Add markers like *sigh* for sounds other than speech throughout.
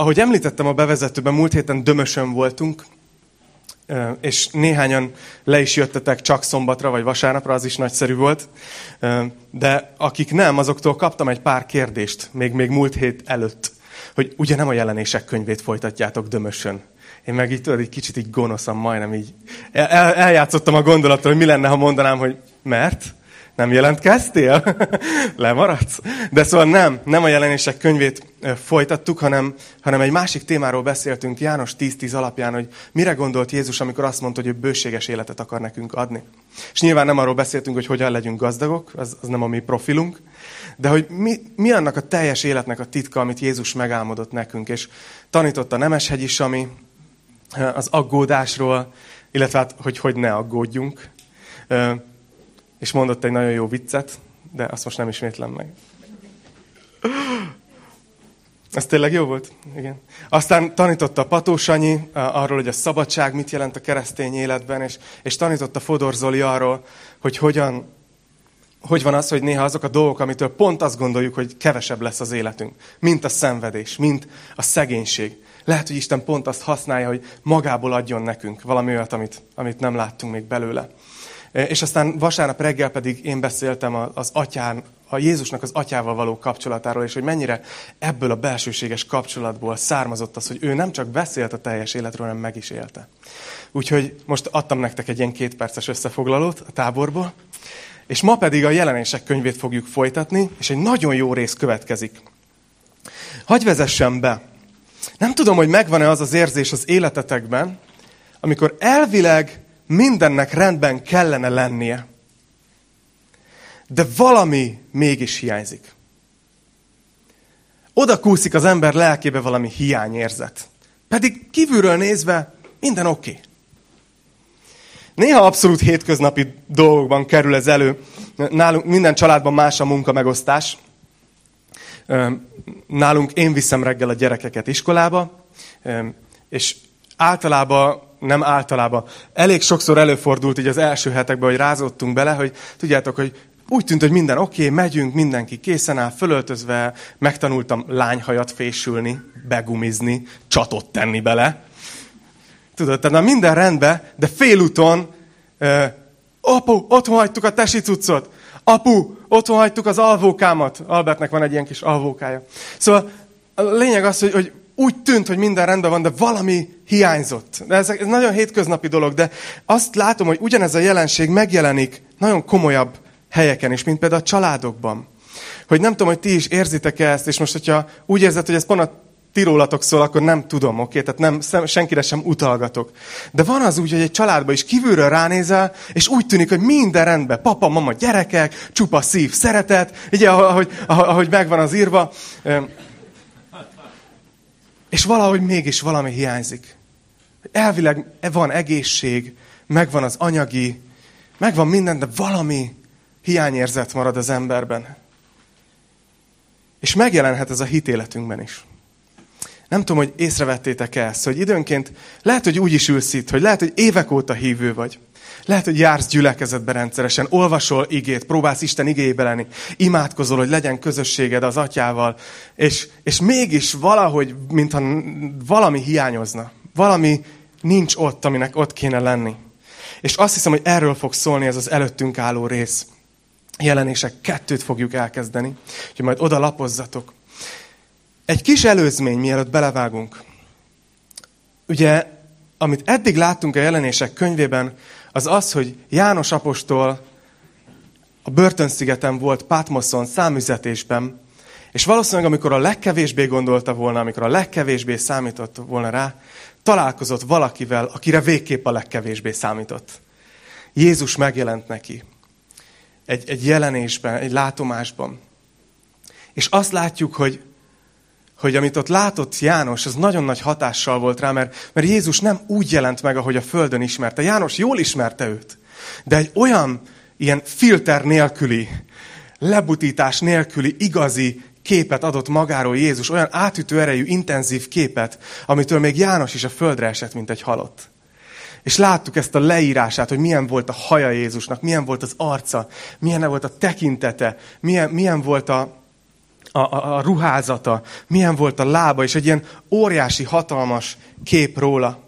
ahogy említettem a bevezetőben, múlt héten dömösön voltunk, és néhányan le is jöttetek csak szombatra vagy vasárnapra, az is nagyszerű volt. De akik nem, azoktól kaptam egy pár kérdést, még, még múlt hét előtt, hogy ugye nem a jelenések könyvét folytatjátok dömösön. Én meg így tudod, egy kicsit így gonoszan, majdnem így el, eljátszottam a gondolatot, hogy mi lenne, ha mondanám, hogy mert? Nem jelentkeztél? *laughs* Lemaradsz? De szóval nem, nem a jelenések könyvét folytattuk, hanem, hanem egy másik témáról beszéltünk János 10-10 alapján, hogy mire gondolt Jézus, amikor azt mondta, hogy ő bőséges életet akar nekünk adni. És nyilván nem arról beszéltünk, hogy hogyan legyünk gazdagok, az, az nem a mi profilunk, de hogy mi, mi annak a teljes életnek a titka, amit Jézus megálmodott nekünk, és tanította Nemeshegy is, ami az aggódásról, illetve hát, hogy hogy ne aggódjunk és mondott egy nagyon jó viccet, de azt most nem ismétlem meg. Ez tényleg jó volt? Igen. Aztán tanította Pató Sanyi arról, hogy a szabadság mit jelent a keresztény életben, és, és tanította Fodor Zoli arról, hogy hogyan, hogy van az, hogy néha azok a dolgok, amitől pont azt gondoljuk, hogy kevesebb lesz az életünk, mint a szenvedés, mint a szegénység. Lehet, hogy Isten pont azt használja, hogy magából adjon nekünk valami olyat, amit, amit nem láttunk még belőle. És aztán vasárnap reggel pedig én beszéltem az atyán, a Jézusnak az atyával való kapcsolatáról, és hogy mennyire ebből a belsőséges kapcsolatból származott az, hogy ő nem csak beszélt a teljes életről, hanem meg is élte. Úgyhogy most adtam nektek egy ilyen kétperces összefoglalót a táborból, és ma pedig a jelenések könyvét fogjuk folytatni, és egy nagyon jó rész következik. Hagy vezessem be. Nem tudom, hogy megvan-e az az érzés az életetekben, amikor elvileg mindennek rendben kellene lennie. De valami mégis hiányzik. Oda kúszik az ember lelkébe valami hiányérzet. Pedig kívülről nézve minden oké. Okay. Néha abszolút hétköznapi dolgokban kerül ez elő. Nálunk minden családban más a munka megosztás. Nálunk én viszem reggel a gyerekeket iskolába, és általában nem általában. Elég sokszor előfordult így az első hetekben, hogy rázottunk bele, hogy tudjátok, hogy úgy tűnt, hogy minden oké, okay, megyünk, mindenki készen áll, fölöltözve, megtanultam lányhajat fésülni, begumizni, csatot tenni bele. Tudod, tehát minden rendben, de félúton, uh, apu, otthon hagytuk a tesi cuccot, apu, otthon hagytuk az alvókámat. Albertnek van egy ilyen kis alvókája. Szóval a lényeg az, hogy, hogy úgy tűnt, hogy minden rendben van, de valami hiányzott. Ez, ez nagyon hétköznapi dolog, de azt látom, hogy ugyanez a jelenség megjelenik nagyon komolyabb helyeken is, mint például a családokban. Hogy nem tudom, hogy ti is érzitek-e ezt, és most, hogyha úgy érzed, hogy ez pont a tirólatok szól, akkor nem tudom, oké? Okay? Tehát nem, senkire sem utalgatok. De van az úgy, hogy egy családba is kívülről ránézel, és úgy tűnik, hogy minden rendben. Papa, mama, gyerekek, csupa szív, szeretet, ugye, ahogy, ahogy megvan az írva. És valahogy mégis valami hiányzik. Elvileg van egészség, megvan az anyagi, megvan minden, de valami hiányérzet marad az emberben. És megjelenhet ez a hitéletünkben is. Nem tudom, hogy észrevettétek-e ezt, hogy időnként lehet, hogy úgy is ülsz itt, hogy lehet, hogy évek óta hívő vagy. Lehet, hogy jársz gyülekezetbe rendszeresen, olvasol igét, próbálsz Isten igébe lenni, imádkozol, hogy legyen közösséged az atyával, és, és mégis valahogy, mintha valami hiányozna. Valami nincs ott, aminek ott kéne lenni. És azt hiszem, hogy erről fog szólni ez az előttünk álló rész. Jelenések kettőt fogjuk elkezdeni, hogy majd oda lapozzatok. Egy kis előzmény, mielőtt belevágunk. Ugye, amit eddig láttunk a jelenések könyvében, az az, hogy János apostol a börtönszigeten volt Patmoszon számüzetésben, és valószínűleg amikor a legkevésbé gondolta volna, amikor a legkevésbé számított volna rá, találkozott valakivel, akire végképp a legkevésbé számított. Jézus megjelent neki. Egy, egy jelenésben, egy látomásban. És azt látjuk, hogy hogy amit ott látott János, az nagyon nagy hatással volt rá, mert, mert Jézus nem úgy jelent meg, ahogy a Földön ismerte. János jól ismerte őt, de egy olyan ilyen filter nélküli, lebutítás nélküli, igazi képet adott magáról Jézus, olyan átütő erejű, intenzív képet, amitől még János is a földre esett, mint egy halott. És láttuk ezt a leírását, hogy milyen volt a haja Jézusnak, milyen volt az arca, milyen volt a tekintete, milyen, milyen volt a, a, a, a ruházata, milyen volt a lába, és egy ilyen óriási, hatalmas kép róla.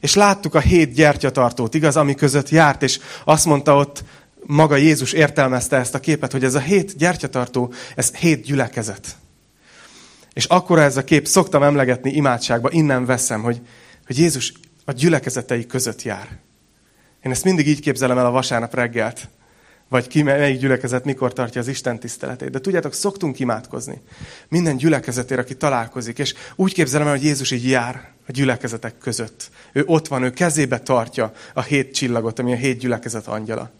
És láttuk a hét gyertyatartót, igaz, ami között járt, és azt mondta ott, maga Jézus értelmezte ezt a képet, hogy ez a hét gyertyatartó, ez hét gyülekezet. És akkor ez a kép, szoktam emlegetni imádságba, innen veszem, hogy, hogy Jézus a gyülekezetei között jár. Én ezt mindig így képzelem el a vasárnap reggelt. Vagy ki, melyik gyülekezet mikor tartja az Isten tiszteletét. De tudjátok, szoktunk imádkozni. Minden gyülekezetért, aki találkozik. És úgy képzelem el, hogy Jézus így jár a gyülekezetek között. Ő ott van, ő kezébe tartja a hét csillagot, ami a hét gyülekezet angyala.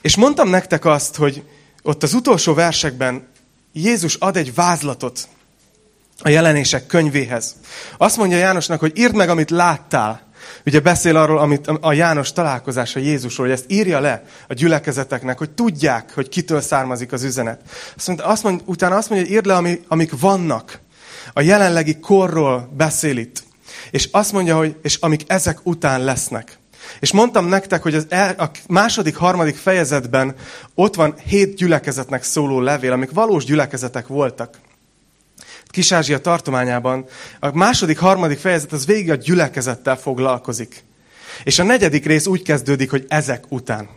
És mondtam nektek azt, hogy ott az utolsó versekben Jézus ad egy vázlatot a jelenések könyvéhez. Azt mondja Jánosnak, hogy írd meg, amit láttál. Ugye beszél arról, amit a János találkozása Jézusról, hogy ezt írja le a gyülekezeteknek, hogy tudják, hogy kitől származik az üzenet. Azt mondja, azt mondja, utána azt mondja, hogy írd le, ami, amik vannak. A jelenlegi korról beszél itt. És azt mondja, hogy és amik ezek után lesznek. És mondtam nektek, hogy az el, a második, harmadik fejezetben ott van hét gyülekezetnek szóló levél, amik valós gyülekezetek voltak. Kis-Ázsia tartományában a második, harmadik fejezet az végig a gyülekezettel foglalkozik. És a negyedik rész úgy kezdődik, hogy ezek után.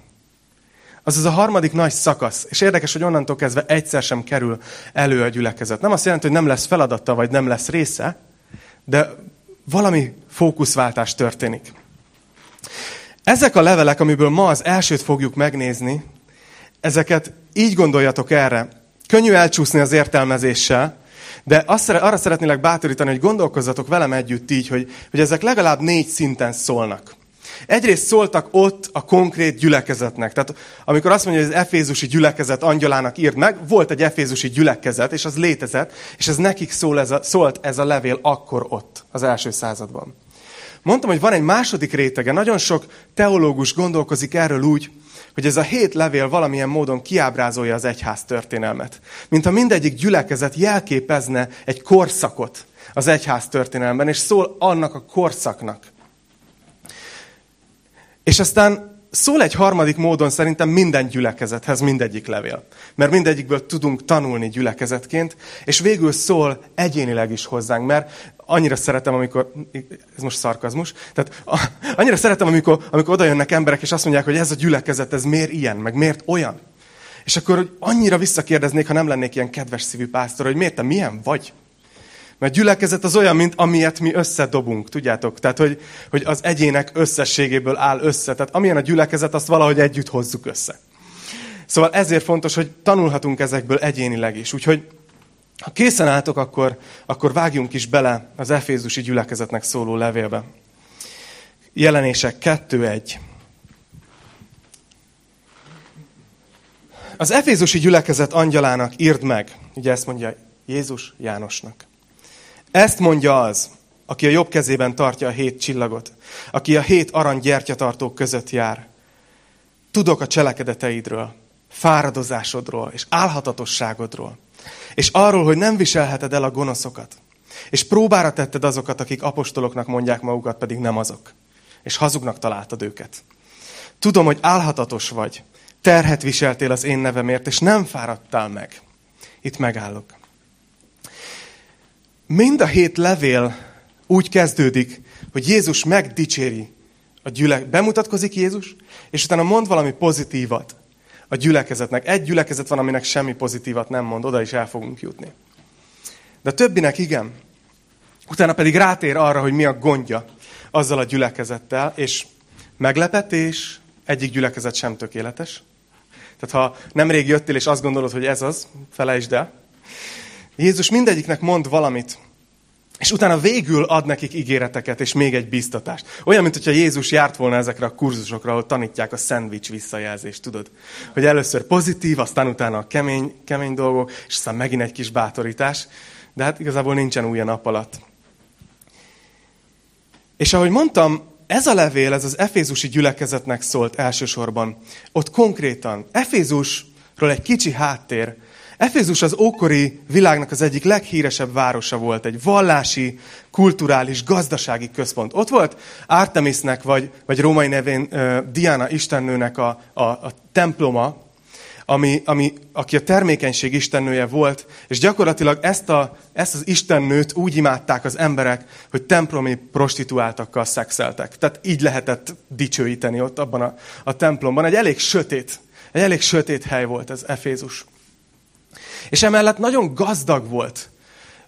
Azaz a harmadik nagy szakasz. És érdekes, hogy onnantól kezdve egyszer sem kerül elő a gyülekezet. Nem azt jelenti, hogy nem lesz feladata, vagy nem lesz része, de valami fókuszváltás történik. Ezek a levelek, amiből ma az elsőt fogjuk megnézni, ezeket így gondoljatok erre. Könnyű elcsúszni az értelmezéssel, de azt, arra szeretnélek bátorítani, hogy gondolkozzatok velem együtt így, hogy, hogy ezek legalább négy szinten szólnak. Egyrészt szóltak ott a konkrét gyülekezetnek. Tehát amikor azt mondja, hogy az efézusi gyülekezet angyalának írt meg, volt egy efézusi gyülekezet, és az létezett, és ez nekik szól ez a, szólt ez a levél akkor ott, az első században. Mondtam, hogy van egy második rétege. Nagyon sok teológus gondolkozik erről úgy, hogy ez a hét levél valamilyen módon kiábrázolja az egyház történelmet. Mint ha mindegyik gyülekezet jelképezne egy korszakot az egyház történelemben, és szól annak a korszaknak. És aztán szól egy harmadik módon szerintem minden gyülekezethez mindegyik levél. Mert mindegyikből tudunk tanulni gyülekezetként, és végül szól egyénileg is hozzánk, mert annyira szeretem, amikor, ez most szarkazmus, tehát annyira szeretem, amikor, amikor oda jönnek emberek, és azt mondják, hogy ez a gyülekezet, ez miért ilyen, meg miért olyan. És akkor hogy annyira visszakérdeznék, ha nem lennék ilyen kedves szívű pásztor, hogy miért te milyen vagy? Mert gyülekezet az olyan, mint amilyet mi összedobunk, tudjátok? Tehát, hogy, hogy az egyének összességéből áll össze. Tehát amilyen a gyülekezet, azt valahogy együtt hozzuk össze. Szóval ezért fontos, hogy tanulhatunk ezekből egyénileg is. Úgyhogy ha készen álltok, akkor, akkor vágjunk is bele az Efézusi gyülekezetnek szóló levélbe. Jelenések 2.1. Az Efézusi gyülekezet angyalának írd meg, ugye ezt mondja Jézus Jánosnak. Ezt mondja az, aki a jobb kezében tartja a hét csillagot, aki a hét arany gyertyatartók között jár. Tudok a cselekedeteidről, fáradozásodról és álhatatosságodról, és arról, hogy nem viselheted el a gonoszokat. És próbára tetted azokat, akik apostoloknak mondják magukat, pedig nem azok. És hazugnak találtad őket. Tudom, hogy álhatatos vagy, terhet viseltél az én nevemért, és nem fáradtál meg. Itt megállok. Mind a hét levél úgy kezdődik, hogy Jézus megdicséri a gyülek. Bemutatkozik Jézus, és utána mond valami pozitívat a gyülekezetnek. Egy gyülekezet van, aminek semmi pozitívat nem mond, oda is el fogunk jutni. De a többinek igen. Utána pedig rátér arra, hogy mi a gondja azzal a gyülekezettel, és meglepetés, egyik gyülekezet sem tökéletes. Tehát ha nemrég jöttél, és azt gondolod, hogy ez az, felejtsd el. Jézus mindegyiknek mond valamit, és utána végül ad nekik ígéreteket, és még egy biztatást. Olyan, mint hogyha Jézus járt volna ezekre a kurzusokra, ahol tanítják a szendvics visszajelzést, tudod? Hogy először pozitív, aztán utána a kemény, kemény dolgok, és aztán megint egy kis bátorítás. De hát igazából nincsen új a nap alatt. És ahogy mondtam, ez a levél, ez az Efézusi gyülekezetnek szólt elsősorban. Ott konkrétan, Efézusról egy kicsi háttér, Efézus az ókori világnak az egyik leghíresebb városa volt, egy vallási, kulturális, gazdasági központ. Ott volt Artemisnek, vagy, vagy római nevén Diana istennőnek a, a, a temploma, ami, ami, aki a termékenység istennője volt, és gyakorlatilag ezt, a, ezt az istennőt úgy imádták az emberek, hogy templomi prostituáltakkal szexeltek. Tehát így lehetett dicsőíteni ott abban a, a templomban. Egy elég sötét, egy elég sötét hely volt ez Efézus. És emellett nagyon gazdag volt.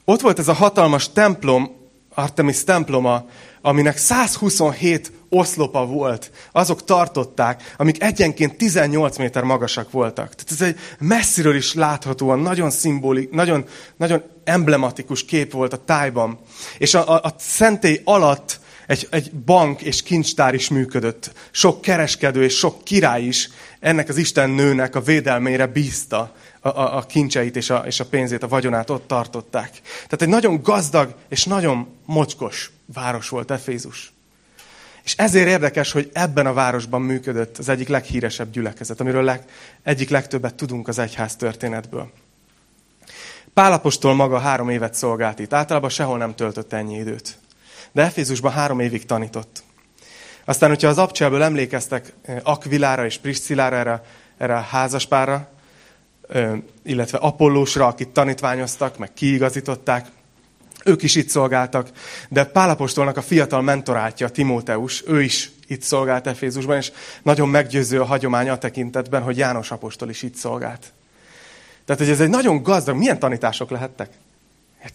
Ott volt ez a hatalmas templom, Artemis temploma, aminek 127 oszlopa volt, azok tartották, amik egyenként 18 méter magasak voltak. Tehát ez egy messziről is láthatóan nagyon szimbolik, nagyon, nagyon emblematikus kép volt a tájban. És a, a, a szentély alatt egy, egy bank és kincstár is működött. Sok kereskedő és sok király is ennek az Isten nőnek a védelmére bízta a, a, a kincseit és a, és a pénzét, a vagyonát ott tartották. Tehát egy nagyon gazdag és nagyon mocskos város volt Efézus. És ezért érdekes, hogy ebben a városban működött az egyik leghíresebb gyülekezet, amiről leg, egyik legtöbbet tudunk az egyház történetből. Pálapostól maga három évet szolgált itt. Általában sehol nem töltött ennyi időt. De Efézusban három évig tanított. Aztán, hogyha az abcselből emlékeztek eh, Akvilára és Priscilára, erre, erre a házaspárra, illetve Apollósra, akit tanítványoztak, meg kiigazították, ők is itt szolgáltak, de Pálapostolnak a fiatal mentorátja, Timóteus, ő is itt szolgált Efézusban, és nagyon meggyőző a hagyomány a tekintetben, hogy János apostol is itt szolgált. Tehát, hogy ez egy nagyon gazdag, milyen tanítások lehettek?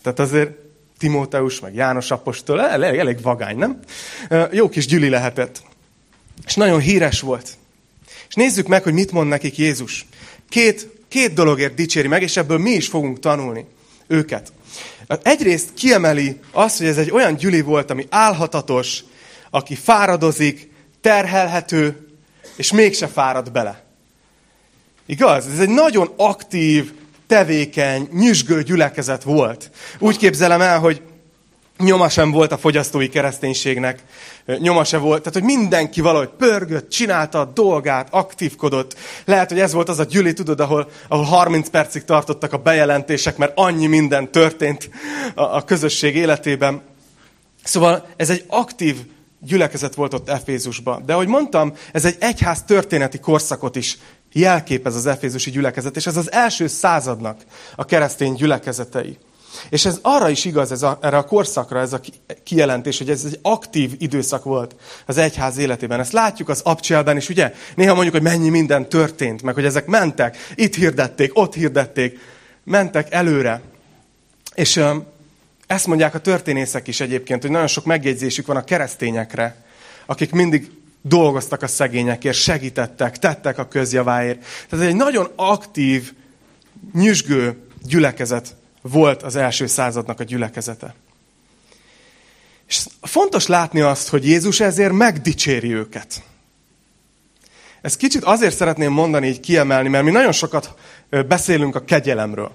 Tehát azért Timóteus, meg János apostol, elég, elég vagány, nem? Jó kis gyüli lehetett. És nagyon híres volt. És nézzük meg, hogy mit mond nekik Jézus. Két, két dologért dicséri meg, és ebből mi is fogunk tanulni őket. Egyrészt kiemeli azt, hogy ez egy olyan gyüli volt, ami álhatatos, aki fáradozik, terhelhető, és mégse fárad bele. Igaz? Ez egy nagyon aktív, tevékeny, nyüzsgő gyülekezet volt. Úgy képzelem el, hogy nyoma sem volt a fogyasztói kereszténységnek, nyoma sem volt, tehát hogy mindenki valahogy pörgött, csinálta a dolgát, aktívkodott. Lehet, hogy ez volt az a gyüli, tudod, ahol, ahol 30 percig tartottak a bejelentések, mert annyi minden történt a, a közösség életében. Szóval ez egy aktív gyülekezet volt ott Efézusban. De ahogy mondtam, ez egy egyház történeti korszakot is jelképez az efézusi gyülekezet, és ez az első századnak a keresztény gyülekezetei. És ez arra is igaz, ez a, erre a korszakra, ez a kijelentés, hogy ez egy aktív időszak volt az egyház életében. Ezt látjuk az abcselben is, ugye? Néha mondjuk, hogy mennyi minden történt, meg hogy ezek mentek, itt hirdették, ott hirdették, mentek előre. És ezt mondják a történészek is egyébként, hogy nagyon sok megjegyzésük van a keresztényekre, akik mindig dolgoztak a szegényekért, segítettek, tettek a közjaváért. Tehát egy nagyon aktív, nyüzsgő gyülekezet volt az első századnak a gyülekezete. És fontos látni azt, hogy Jézus ezért megdicséri őket. Ezt kicsit azért szeretném mondani, így kiemelni, mert mi nagyon sokat beszélünk a kegyelemről.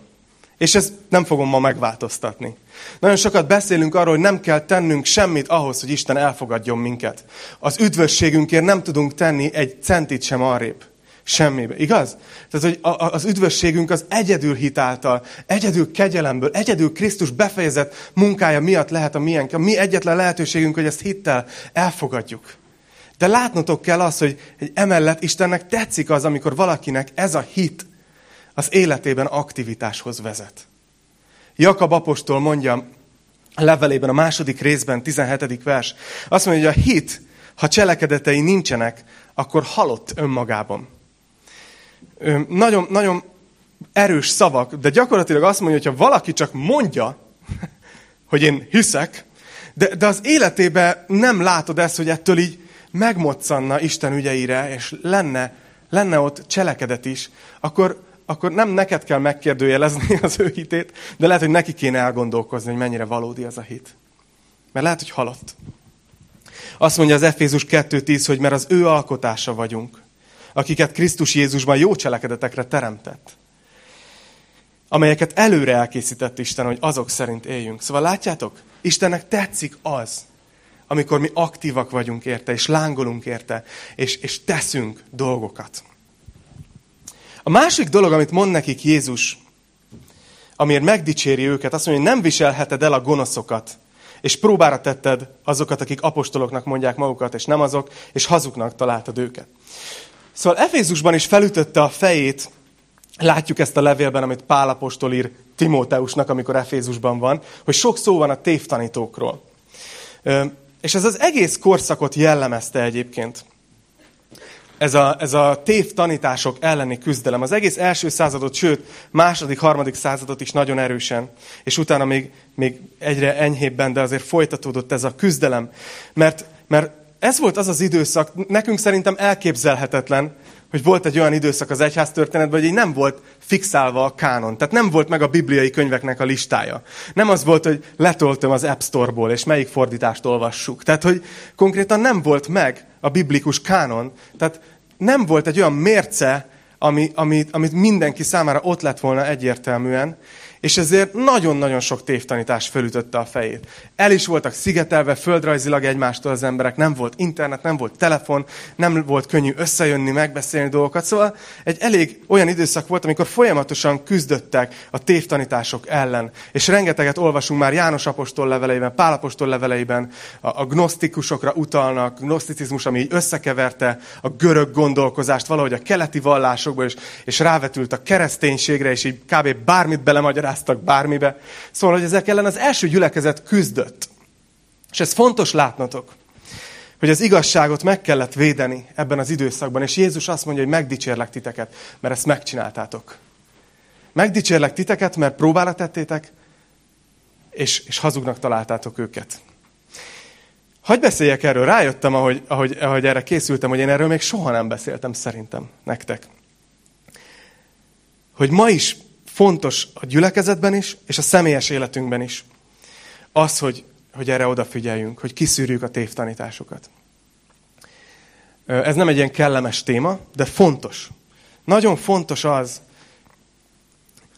És ezt nem fogom ma megváltoztatni. Nagyon sokat beszélünk arról, hogy nem kell tennünk semmit ahhoz, hogy Isten elfogadjon minket. Az üdvösségünkért nem tudunk tenni egy centit sem arrébb. Semmibe. Igaz? Tehát, hogy az üdvösségünk az egyedül hitáltal, egyedül kegyelemből, egyedül Krisztus befejezett munkája miatt lehet a miénk. A mi egyetlen lehetőségünk, hogy ezt hittel elfogadjuk. De látnotok kell az, hogy emellett Istennek tetszik az, amikor valakinek ez a hit az életében aktivitáshoz vezet. Jakab apostol mondja a levelében, a második részben, 17. vers, azt mondja, hogy a hit, ha cselekedetei nincsenek, akkor halott önmagában nagyon, nagyon erős szavak, de gyakorlatilag azt mondja, hogy ha valaki csak mondja, *laughs* hogy én hiszek, de, de az életében nem látod ezt, hogy ettől így megmoccanna Isten ügyeire, és lenne, lenne ott cselekedet is, akkor, akkor nem neked kell megkérdőjelezni *laughs* az ő hitét, de lehet, hogy neki kéne elgondolkozni, hogy mennyire valódi az a hit. Mert lehet, hogy halott. Azt mondja az Efézus 2.10, hogy mert az ő alkotása vagyunk akiket Krisztus Jézusban jó cselekedetekre teremtett. Amelyeket előre elkészített Isten, hogy azok szerint éljünk. Szóval látjátok, Istennek tetszik az, amikor mi aktívak vagyunk érte, és lángolunk érte, és, és teszünk dolgokat. A másik dolog, amit mond nekik Jézus, amiért megdicséri őket, azt mondja, hogy nem viselheted el a gonoszokat, és próbára tetted azokat, akik apostoloknak mondják magukat, és nem azok, és hazuknak találtad őket. Szóval Efézusban is felütötte a fejét Látjuk ezt a levélben, amit Pálapostól ír Timóteusnak, amikor Efézusban van, hogy sok szó van a tévtanítókról. És ez az egész korszakot jellemezte egyébként. Ez a, ez a tévtanítások elleni küzdelem. Az egész első századot, sőt, második, harmadik századot is nagyon erősen. És utána még, még egyre enyhébben, de azért folytatódott ez a küzdelem. Mert, mert ez volt az az időszak, nekünk szerintem elképzelhetetlen, hogy volt egy olyan időszak az egyház történetben, hogy így nem volt fixálva a kánon. Tehát nem volt meg a bibliai könyveknek a listája. Nem az volt, hogy letoltam az App Store-ból, és melyik fordítást olvassuk. Tehát, hogy konkrétan nem volt meg a biblikus kánon. Tehát nem volt egy olyan mérce, ami, ami, amit mindenki számára ott lett volna egyértelműen, és ezért nagyon-nagyon sok tévtanítás fölütötte a fejét. El is voltak szigetelve földrajzilag egymástól az emberek, nem volt internet, nem volt telefon, nem volt könnyű összejönni, megbeszélni dolgokat. Szóval egy elég olyan időszak volt, amikor folyamatosan küzdöttek a tévtanítások ellen. És rengeteget olvasunk már János apostol leveleiben, Pál apostol leveleiben, a, a gnosztikusokra utalnak, gnoszticizmus, ami így összekeverte a görög gondolkozást valahogy a keleti vallásokból, és, és rávetült a kereszténységre, és így kb. bármit belemagyar magyaráztak bármibe. Szóval, hogy ezek ellen az első gyülekezet küzdött. És ez fontos látnotok, hogy az igazságot meg kellett védeni ebben az időszakban, és Jézus azt mondja, hogy megdicsérlek titeket, mert ezt megcsináltátok. Megdicsérlek titeket, mert próbára tettétek, és, és hazugnak találtátok őket. Hogy beszéljek erről? Rájöttem, ahogy, ahogy, ahogy erre készültem, hogy én erről még soha nem beszéltem szerintem nektek. Hogy ma is fontos a gyülekezetben is, és a személyes életünkben is. Az, hogy, hogy erre odafigyeljünk, hogy kiszűrjük a tévtanításokat. Ez nem egy ilyen kellemes téma, de fontos. Nagyon fontos az,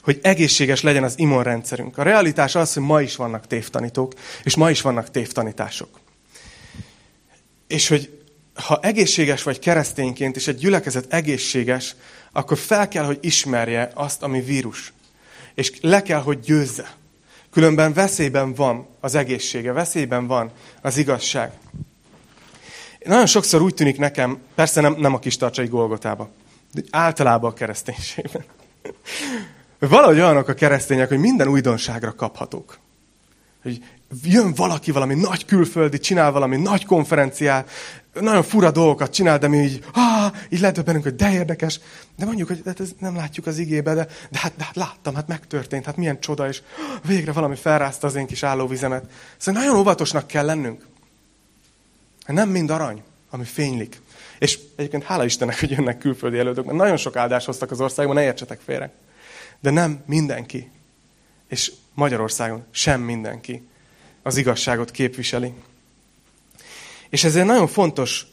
hogy egészséges legyen az immunrendszerünk. A realitás az, hogy ma is vannak tévtanítók, és ma is vannak tévtanítások. És hogy ha egészséges vagy keresztényként, és egy gyülekezet egészséges, akkor fel kell, hogy ismerje azt, ami vírus. És le kell, hogy győzze. Különben veszélyben van az egészsége, veszélyben van az igazság. Nagyon sokszor úgy tűnik nekem, persze nem, nem a kis tartsai Golgotába, de általában a kereszténységben. *laughs* Valahogy olyanok a keresztények, hogy minden újdonságra kaphatók. Hogy jön valaki valami nagy külföldi, csinál valami nagy konferenciát, nagyon fura dolgokat csinál, de mi így, ah, így ledöbbenünk, hogy de érdekes. De mondjuk, hogy hát ez nem látjuk az igébe, de, de, hát, de hát láttam, hát megtörtént, hát milyen csoda, és végre valami felrázta az én kis állóvizemet. Szóval nagyon óvatosnak kell lennünk. Nem mind arany, ami fénylik. És egyébként hála Istennek, hogy jönnek külföldi előadók, mert nagyon sok áldást hoztak az országban, ne értsetek félre. De nem mindenki. És Magyarországon sem mindenki az igazságot képviseli. És ezért nagyon fontos,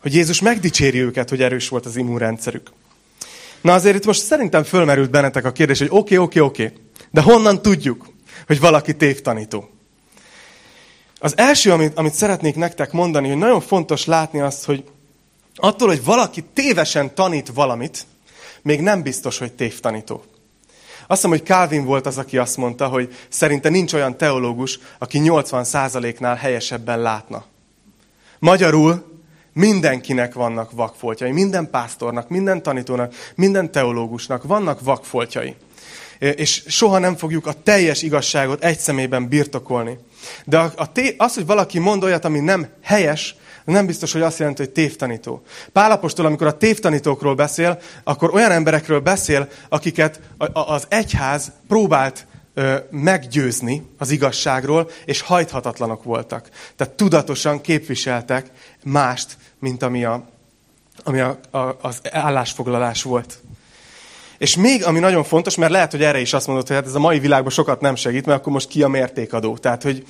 hogy Jézus megdicséri őket, hogy erős volt az immunrendszerük. Na azért itt most szerintem fölmerült bennetek a kérdés, hogy oké, okay, oké, okay, oké, okay, de honnan tudjuk, hogy valaki tévtanító? Az első, amit, amit szeretnék nektek mondani, hogy nagyon fontos látni azt, hogy attól, hogy valaki tévesen tanít valamit, még nem biztos, hogy tévtanító. Azt hiszem, hogy Calvin volt az, aki azt mondta, hogy szerinte nincs olyan teológus, aki 80%-nál helyesebben látna. Magyarul mindenkinek vannak vakfoltjai, minden pásztornak, minden tanítónak, minden teológusnak vannak vakfoltjai. És soha nem fogjuk a teljes igazságot egy szemében birtokolni. De a, az, hogy valaki mond olyat, ami nem helyes, nem biztos, hogy azt jelenti, hogy tévtanító. Pálapostól, amikor a tévtanítókról beszél, akkor olyan emberekről beszél, akiket az egyház próbált meggyőzni az igazságról, és hajthatatlanok voltak. Tehát tudatosan képviseltek mást, mint ami, a, ami a, a, az állásfoglalás volt. És még, ami nagyon fontos, mert lehet, hogy erre is azt mondod, hogy hát ez a mai világban sokat nem segít, mert akkor most ki a mértékadó. Tehát, hogy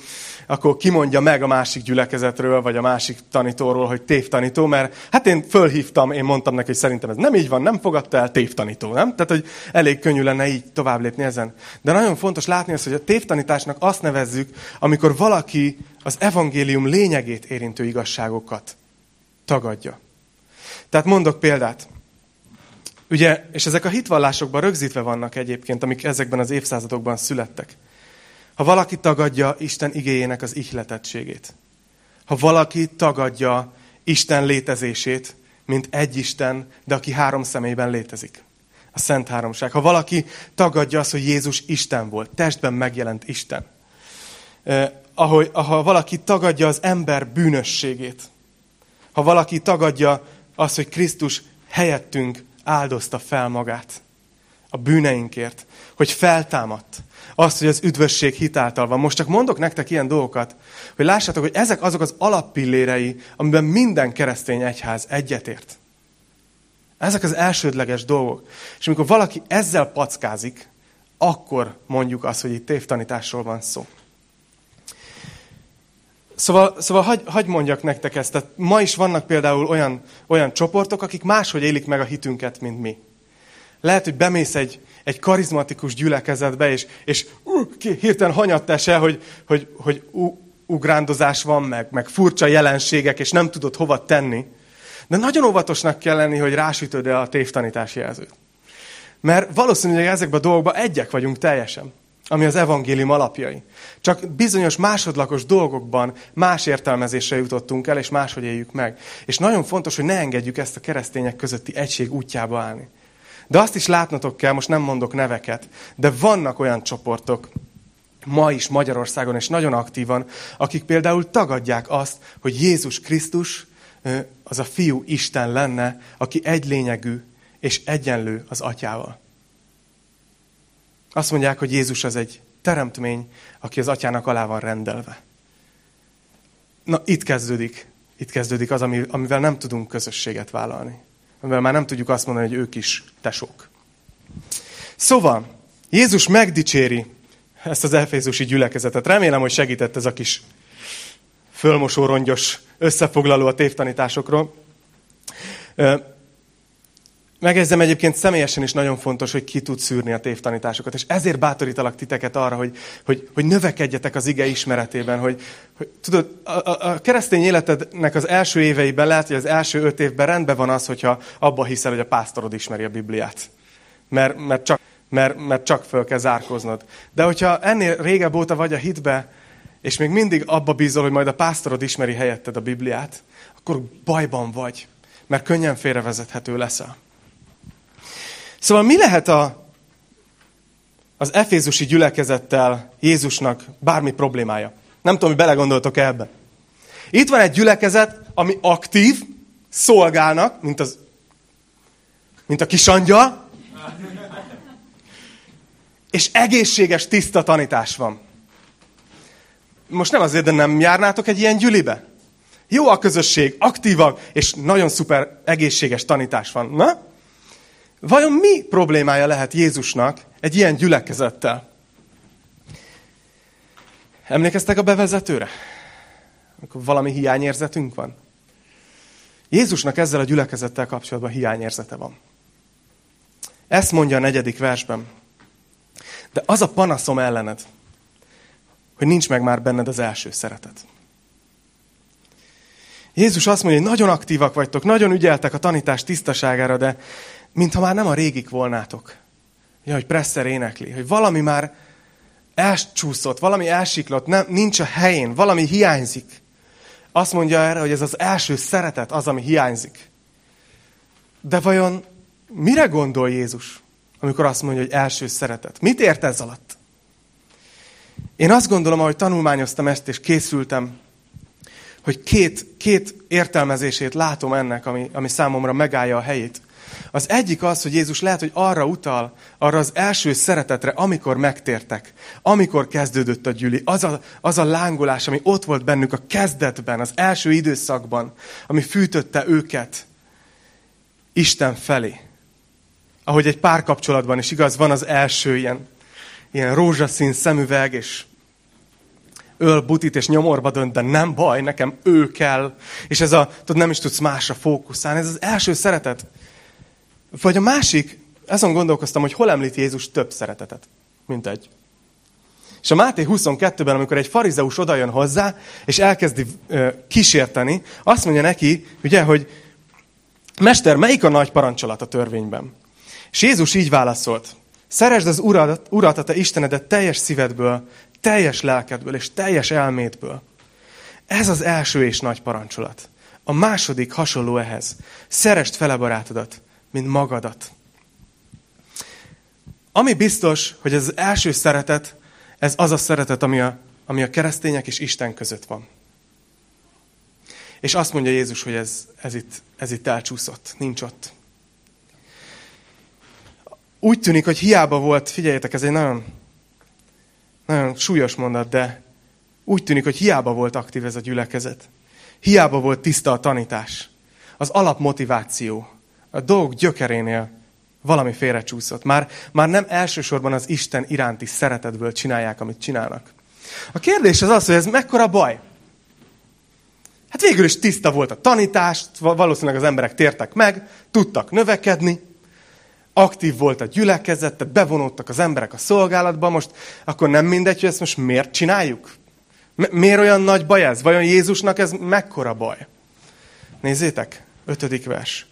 akkor kimondja meg a másik gyülekezetről, vagy a másik tanítóról, hogy tévtanító, mert hát én fölhívtam, én mondtam neki, hogy szerintem ez nem így van, nem fogadta el tévtanító, nem? Tehát, hogy elég könnyű lenne így tovább lépni ezen. De nagyon fontos látni azt, hogy a tévtanításnak azt nevezzük, amikor valaki az evangélium lényegét érintő igazságokat tagadja. Tehát mondok példát. Ugye, és ezek a hitvallásokban rögzítve vannak egyébként, amik ezekben az évszázadokban születtek. Ha valaki tagadja Isten igéjének az ihletettségét, ha valaki tagadja Isten létezését, mint egy Isten, de aki három személyben létezik, a Szent Háromság. Ha valaki tagadja azt, hogy Jézus Isten volt, testben megjelent Isten. Eh, ahogy, ha valaki tagadja az ember bűnösségét. Ha valaki tagadja azt, hogy Krisztus helyettünk áldozta fel magát a bűneinkért, hogy feltámadt, azt, hogy az üdvösség hitáltal van. Most csak mondok nektek ilyen dolgokat, hogy lássátok, hogy ezek azok az alappillérei, amiben minden keresztény egyház egyetért. Ezek az elsődleges dolgok. És amikor valaki ezzel packázik, akkor mondjuk azt, hogy itt tévtanításról van szó. Szóval, szóval hagy, hagy mondjak nektek ezt. Tehát ma is vannak például olyan, olyan csoportok, akik máshogy élik meg a hitünket, mint mi. Lehet, hogy bemész egy, egy karizmatikus gyülekezetbe, és, és hirtelen hanyattás el, hogy, hogy, hogy uh, ugrándozás van, meg, meg furcsa jelenségek, és nem tudod hova tenni. De nagyon óvatosnak kell lenni, hogy rásütöd el a tévtanítási jelzőt. Mert valószínűleg ezekben a dolgokban egyek vagyunk teljesen, ami az evangélium alapjai. Csak bizonyos másodlagos dolgokban más értelmezésre jutottunk el, és máshogy éljük meg. És nagyon fontos, hogy ne engedjük ezt a keresztények közötti egység útjába állni. De azt is látnotok kell, most nem mondok neveket, de vannak olyan csoportok, ma is Magyarországon, és nagyon aktívan, akik például tagadják azt, hogy Jézus Krisztus az a fiú Isten lenne, aki egy lényegű és egyenlő az atyával. Azt mondják, hogy Jézus az egy teremtmény, aki az atyának alá van rendelve. Na, itt kezdődik, itt kezdődik az, amivel nem tudunk közösséget vállalni amivel már nem tudjuk azt mondani, hogy ők is tesók. Szóval, Jézus megdicséri ezt az efézusi gyülekezetet. Remélem, hogy segített ez a kis fölmosórongyos összefoglaló a tévtanításokról. Megjegyzem egyébként személyesen is nagyon fontos, hogy ki tud szűrni a tévtanításokat, és ezért bátorítalak titeket arra, hogy, hogy, hogy növekedjetek az ige ismeretében, hogy, hogy tudod, a, a keresztény életednek az első éveiben lehet, hogy az első öt évben rendben van az, hogyha abba hiszel, hogy a pásztorod ismeri a Bibliát. Mert, mert, csak, mert, mert csak föl kell zárkoznod. De hogyha ennél régebb óta vagy a hitbe, és még mindig abba bízol, hogy majd a pásztorod ismeri helyetted a Bibliát, akkor bajban vagy, mert könnyen félrevezethető leszel. Szóval mi lehet a, az efézusi gyülekezettel Jézusnak bármi problémája? Nem tudom, hogy belegondoltok ebbe. Itt van egy gyülekezet, ami aktív, szolgálnak, mint, az, mint a kisangyal, és egészséges, tiszta tanítás van. Most nem azért, de nem járnátok egy ilyen gyülibe? Jó a közösség, aktívak, és nagyon szuper egészséges tanítás van. Na? Vajon mi problémája lehet Jézusnak egy ilyen gyülekezettel? Emlékeztek a bevezetőre? Amikor valami hiányérzetünk van? Jézusnak ezzel a gyülekezettel kapcsolatban hiányérzete van. Ezt mondja a negyedik versben. De az a panaszom ellened, hogy nincs meg már benned az első szeretet. Jézus azt mondja, hogy nagyon aktívak vagytok, nagyon ügyeltek a tanítás tisztaságára, de mintha már nem a régik volnátok. Ja, hogy Presser énekli, hogy valami már elcsúszott, valami elsiklott, nem, nincs a helyén, valami hiányzik. Azt mondja erre, hogy ez az első szeretet az, ami hiányzik. De vajon mire gondol Jézus, amikor azt mondja, hogy első szeretet? Mit ért ez alatt? Én azt gondolom, ahogy tanulmányoztam ezt, és készültem, hogy két, két értelmezését látom ennek, ami, ami számomra megállja a helyét. Az egyik az, hogy Jézus lehet, hogy arra utal, arra az első szeretetre, amikor megtértek, amikor kezdődött a gyüli. Az a, az a lángolás, ami ott volt bennük a kezdetben, az első időszakban, ami fűtötte őket Isten felé. Ahogy egy párkapcsolatban is igaz, van az első ilyen, ilyen rózsaszín szemüveg, és öl, butit és nyomorba dönt, de nem baj, nekem ő kell. És ez a, tudod, nem is tudsz másra fókuszálni. Ez az első szeretet. Vagy a másik, azon gondolkoztam, hogy hol említ Jézus több szeretetet, mint egy. És a Máté 22-ben, amikor egy farizeus odajön hozzá, és elkezdi ö, kísérteni, azt mondja neki, ugye, hogy Mester, melyik a nagy parancsolat a törvényben? És Jézus így válaszolt, szeresd az urat, urat, a te Istenedet teljes szívedből, teljes lelkedből és teljes elmédből. Ez az első és nagy parancsolat. A második hasonló ehhez. Szerest fele barátodat, mint magadat. Ami biztos, hogy ez az első szeretet, ez az a szeretet, ami a, ami a keresztények és Isten között van. És azt mondja Jézus, hogy ez, ez, itt, ez itt elcsúszott, nincs ott. Úgy tűnik, hogy hiába volt, figyeljetek, ez egy nagyon, nagyon súlyos mondat, de úgy tűnik, hogy hiába volt aktív ez a gyülekezet. Hiába volt tiszta a tanítás. Az alapmotiváció, a dolgok gyökerénél valami félrecsúszott. Már, már nem elsősorban az Isten iránti szeretetből csinálják, amit csinálnak. A kérdés az az, hogy ez mekkora baj. Hát végül is tiszta volt a tanítás, valószínűleg az emberek tértek meg, tudtak növekedni, aktív volt a gyülekezet, bevonódtak az emberek a szolgálatba, most akkor nem mindegy, hogy ezt most miért csináljuk? Miért olyan nagy baj ez? Vajon Jézusnak ez mekkora baj? Nézzétek, ötödik vers.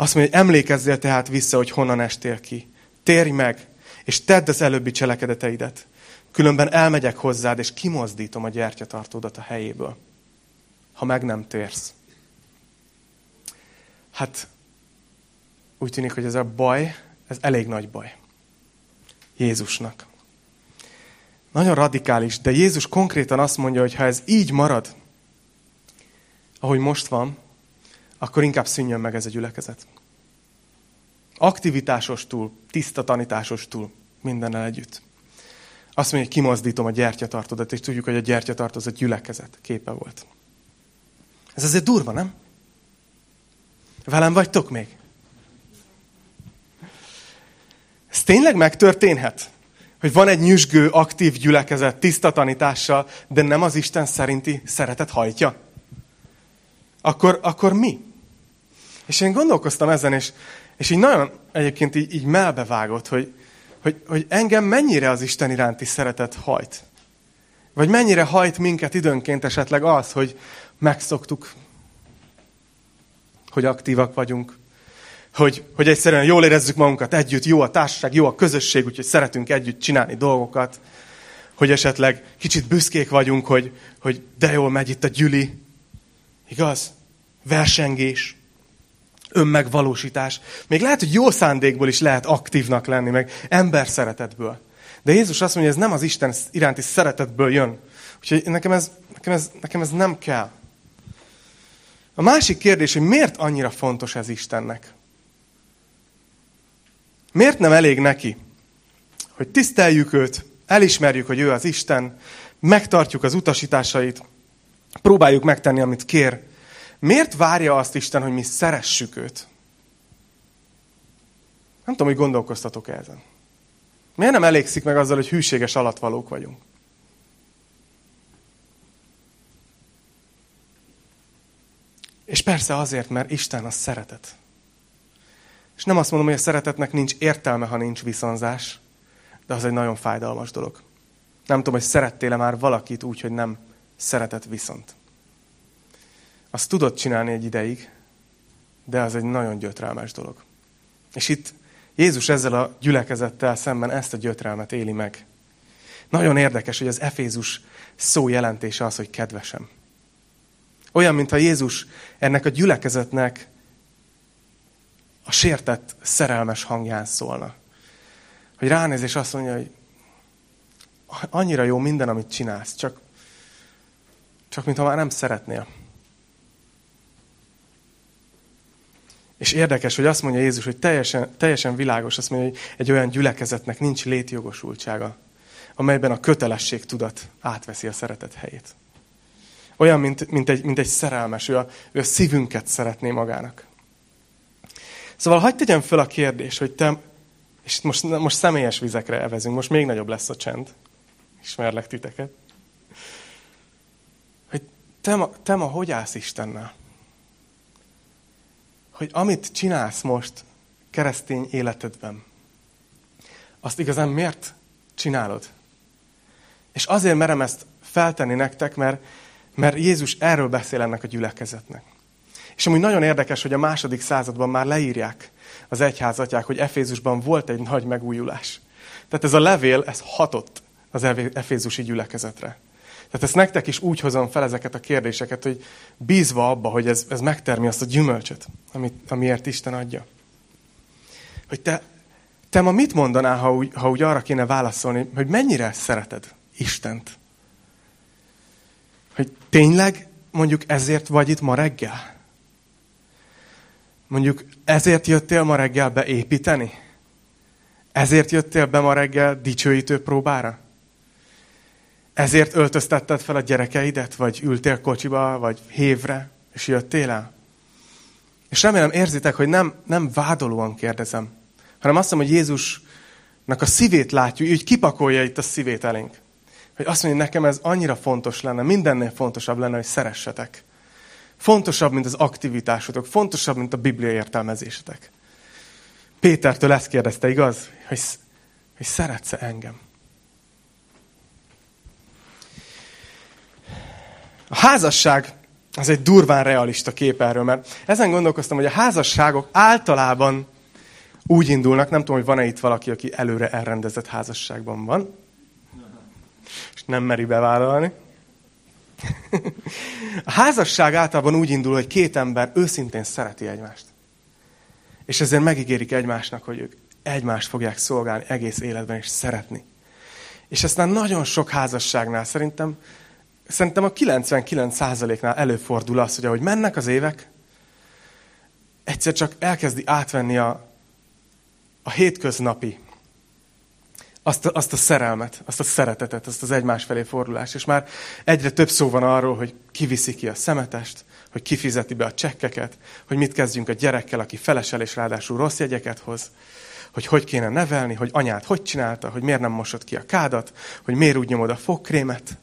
Azt mondja, hogy emlékezzél tehát vissza, hogy honnan estél ki. Térj meg, és tedd az előbbi cselekedeteidet. Különben elmegyek hozzád, és kimozdítom a gyertyatartódat a helyéből, ha meg nem térsz. Hát úgy tűnik, hogy ez a baj, ez elég nagy baj. Jézusnak. Nagyon radikális, de Jézus konkrétan azt mondja, hogy ha ez így marad, ahogy most van, akkor inkább szűnjön meg ez a gyülekezet. Aktivitásos túl, tiszta tanításos túl, mindennel együtt. Azt mondja, hogy kimozdítom a gyertyatartodat, és tudjuk, hogy a gyertyatart az a gyülekezet képe volt. Ez azért durva, nem? Velem vagytok még? Ez tényleg megtörténhet? Hogy van egy nyüzsgő, aktív gyülekezet, tiszta tanítással, de nem az Isten szerinti szeretet hajtja? Akkor, akkor mi? És én gondolkoztam ezen, és, és így nagyon egyébként így, így melbevágott, hogy, hogy, hogy engem mennyire az Isten iránti szeretet hajt. Vagy mennyire hajt minket időnként esetleg az, hogy megszoktuk, hogy aktívak vagyunk, hogy, hogy egyszerűen jól érezzük magunkat együtt, jó a társaság, jó a közösség, úgyhogy szeretünk együtt csinálni dolgokat, hogy esetleg kicsit büszkék vagyunk, hogy, hogy de jól megy itt a gyüli. Igaz? Versengés, önmegvalósítás. Még lehet, hogy jó szándékból is lehet aktívnak lenni, meg ember szeretetből. De Jézus azt mondja, hogy ez nem az Isten iránti szeretetből jön. Úgyhogy nekem ez, nekem ez, nekem ez nem kell. A másik kérdés, hogy miért annyira fontos ez Istennek? Miért nem elég neki, hogy tiszteljük őt, elismerjük, hogy ő az Isten, megtartjuk az utasításait, próbáljuk megtenni, amit kér. Miért várja azt Isten, hogy mi szeressük őt? Nem tudom, hogy gondolkoztatok -e ezen. Miért nem elégszik meg azzal, hogy hűséges alatvalók vagyunk? És persze azért, mert Isten az szeretet. És nem azt mondom, hogy a szeretetnek nincs értelme, ha nincs viszonzás, de az egy nagyon fájdalmas dolog. Nem tudom, hogy szerettél-e már valakit úgy, hogy nem szeretett viszont. Azt tudod csinálni egy ideig, de az egy nagyon gyötrelmes dolog. És itt Jézus ezzel a gyülekezettel szemben ezt a gyötrelmet éli meg. Nagyon érdekes, hogy az Efézus szó jelentése az, hogy kedvesem. Olyan, mintha Jézus ennek a gyülekezetnek a sértett, szerelmes hangján szólna. Hogy ránéz és azt mondja, hogy annyira jó minden, amit csinálsz, csak, csak mintha már nem szeretnél. És érdekes, hogy azt mondja Jézus, hogy teljesen, teljesen világos, azt mondja, hogy egy olyan gyülekezetnek nincs létjogosultsága, amelyben a kötelesség tudat átveszi a szeretet helyét. Olyan, mint, mint, egy, mint egy szerelmes, ő a, ő a szívünket szeretné magának. Szóval hagyd tegyem föl a kérdés, hogy te, és most, most személyes vizekre evezünk, most még nagyobb lesz a csend. Ismerlek titeket. Hogy te ma, te ma hogy állsz Istennel? Hogy amit csinálsz most keresztény életedben, azt igazán miért csinálod? És azért merem ezt feltenni nektek, mert, mert Jézus erről beszél ennek a gyülekezetnek. És amúgy nagyon érdekes, hogy a második században már leírják az egyházatják, hogy Efézusban volt egy nagy megújulás. Tehát ez a levél, ez hatott az efézusi gyülekezetre. Tehát ezt nektek is úgy hozom fel ezeket a kérdéseket, hogy bízva abba, hogy ez, ez megtermi azt a gyümölcsöt, amit, amiért Isten adja. Hogy te, te ma mit mondanál, ha úgy, ha úgy arra kéne válaszolni, hogy mennyire szereted Istent? Hogy tényleg mondjuk ezért vagy itt ma reggel? Mondjuk ezért jöttél ma reggel beépíteni? Ezért jöttél be ma reggel dicsőítő próbára? Ezért öltöztetted fel a gyerekeidet, vagy ültél kocsiba, vagy hévre, és jöttél el? És remélem érzitek, hogy nem, nem vádolóan kérdezem, hanem azt mondom, hogy Jézusnak a szívét látjuk, úgy kipakolja itt a szívét elénk. Hogy azt mondja, nekem ez annyira fontos lenne, mindennél fontosabb lenne, hogy szeressetek. Fontosabb, mint az aktivitásotok, fontosabb, mint a Biblia értelmezésetek. Pétertől ezt kérdezte, igaz? Hogy, hogy szeretsz-e engem? A házasság az egy durván realista kép erről, mert ezen gondolkoztam, hogy a házasságok általában úgy indulnak, nem tudom, hogy van-e itt valaki, aki előre elrendezett házasságban van, és nem meri bevállalni. *laughs* A házasság általában úgy indul, hogy két ember őszintén szereti egymást. És ezért megígérik egymásnak, hogy ők egymást fogják szolgálni egész életben, és szeretni. És aztán nagyon sok házasságnál szerintem, szerintem a 99%-nál előfordul az, hogy ahogy mennek az évek, egyszer csak elkezdi átvenni a, a hétköznapi, azt a, azt a szerelmet, azt a szeretetet, azt az egymás felé fordulást. És már egyre több szó van arról, hogy kiviszi ki a szemetest, hogy kifizeti be a csekkeket, hogy mit kezdjünk a gyerekkel, aki felesel és ráadásul rossz jegyeket hoz, hogy hogy kéne nevelni, hogy anyát hogy csinálta, hogy miért nem mosott ki a kádat, hogy miért úgy nyomod a fogkrémet.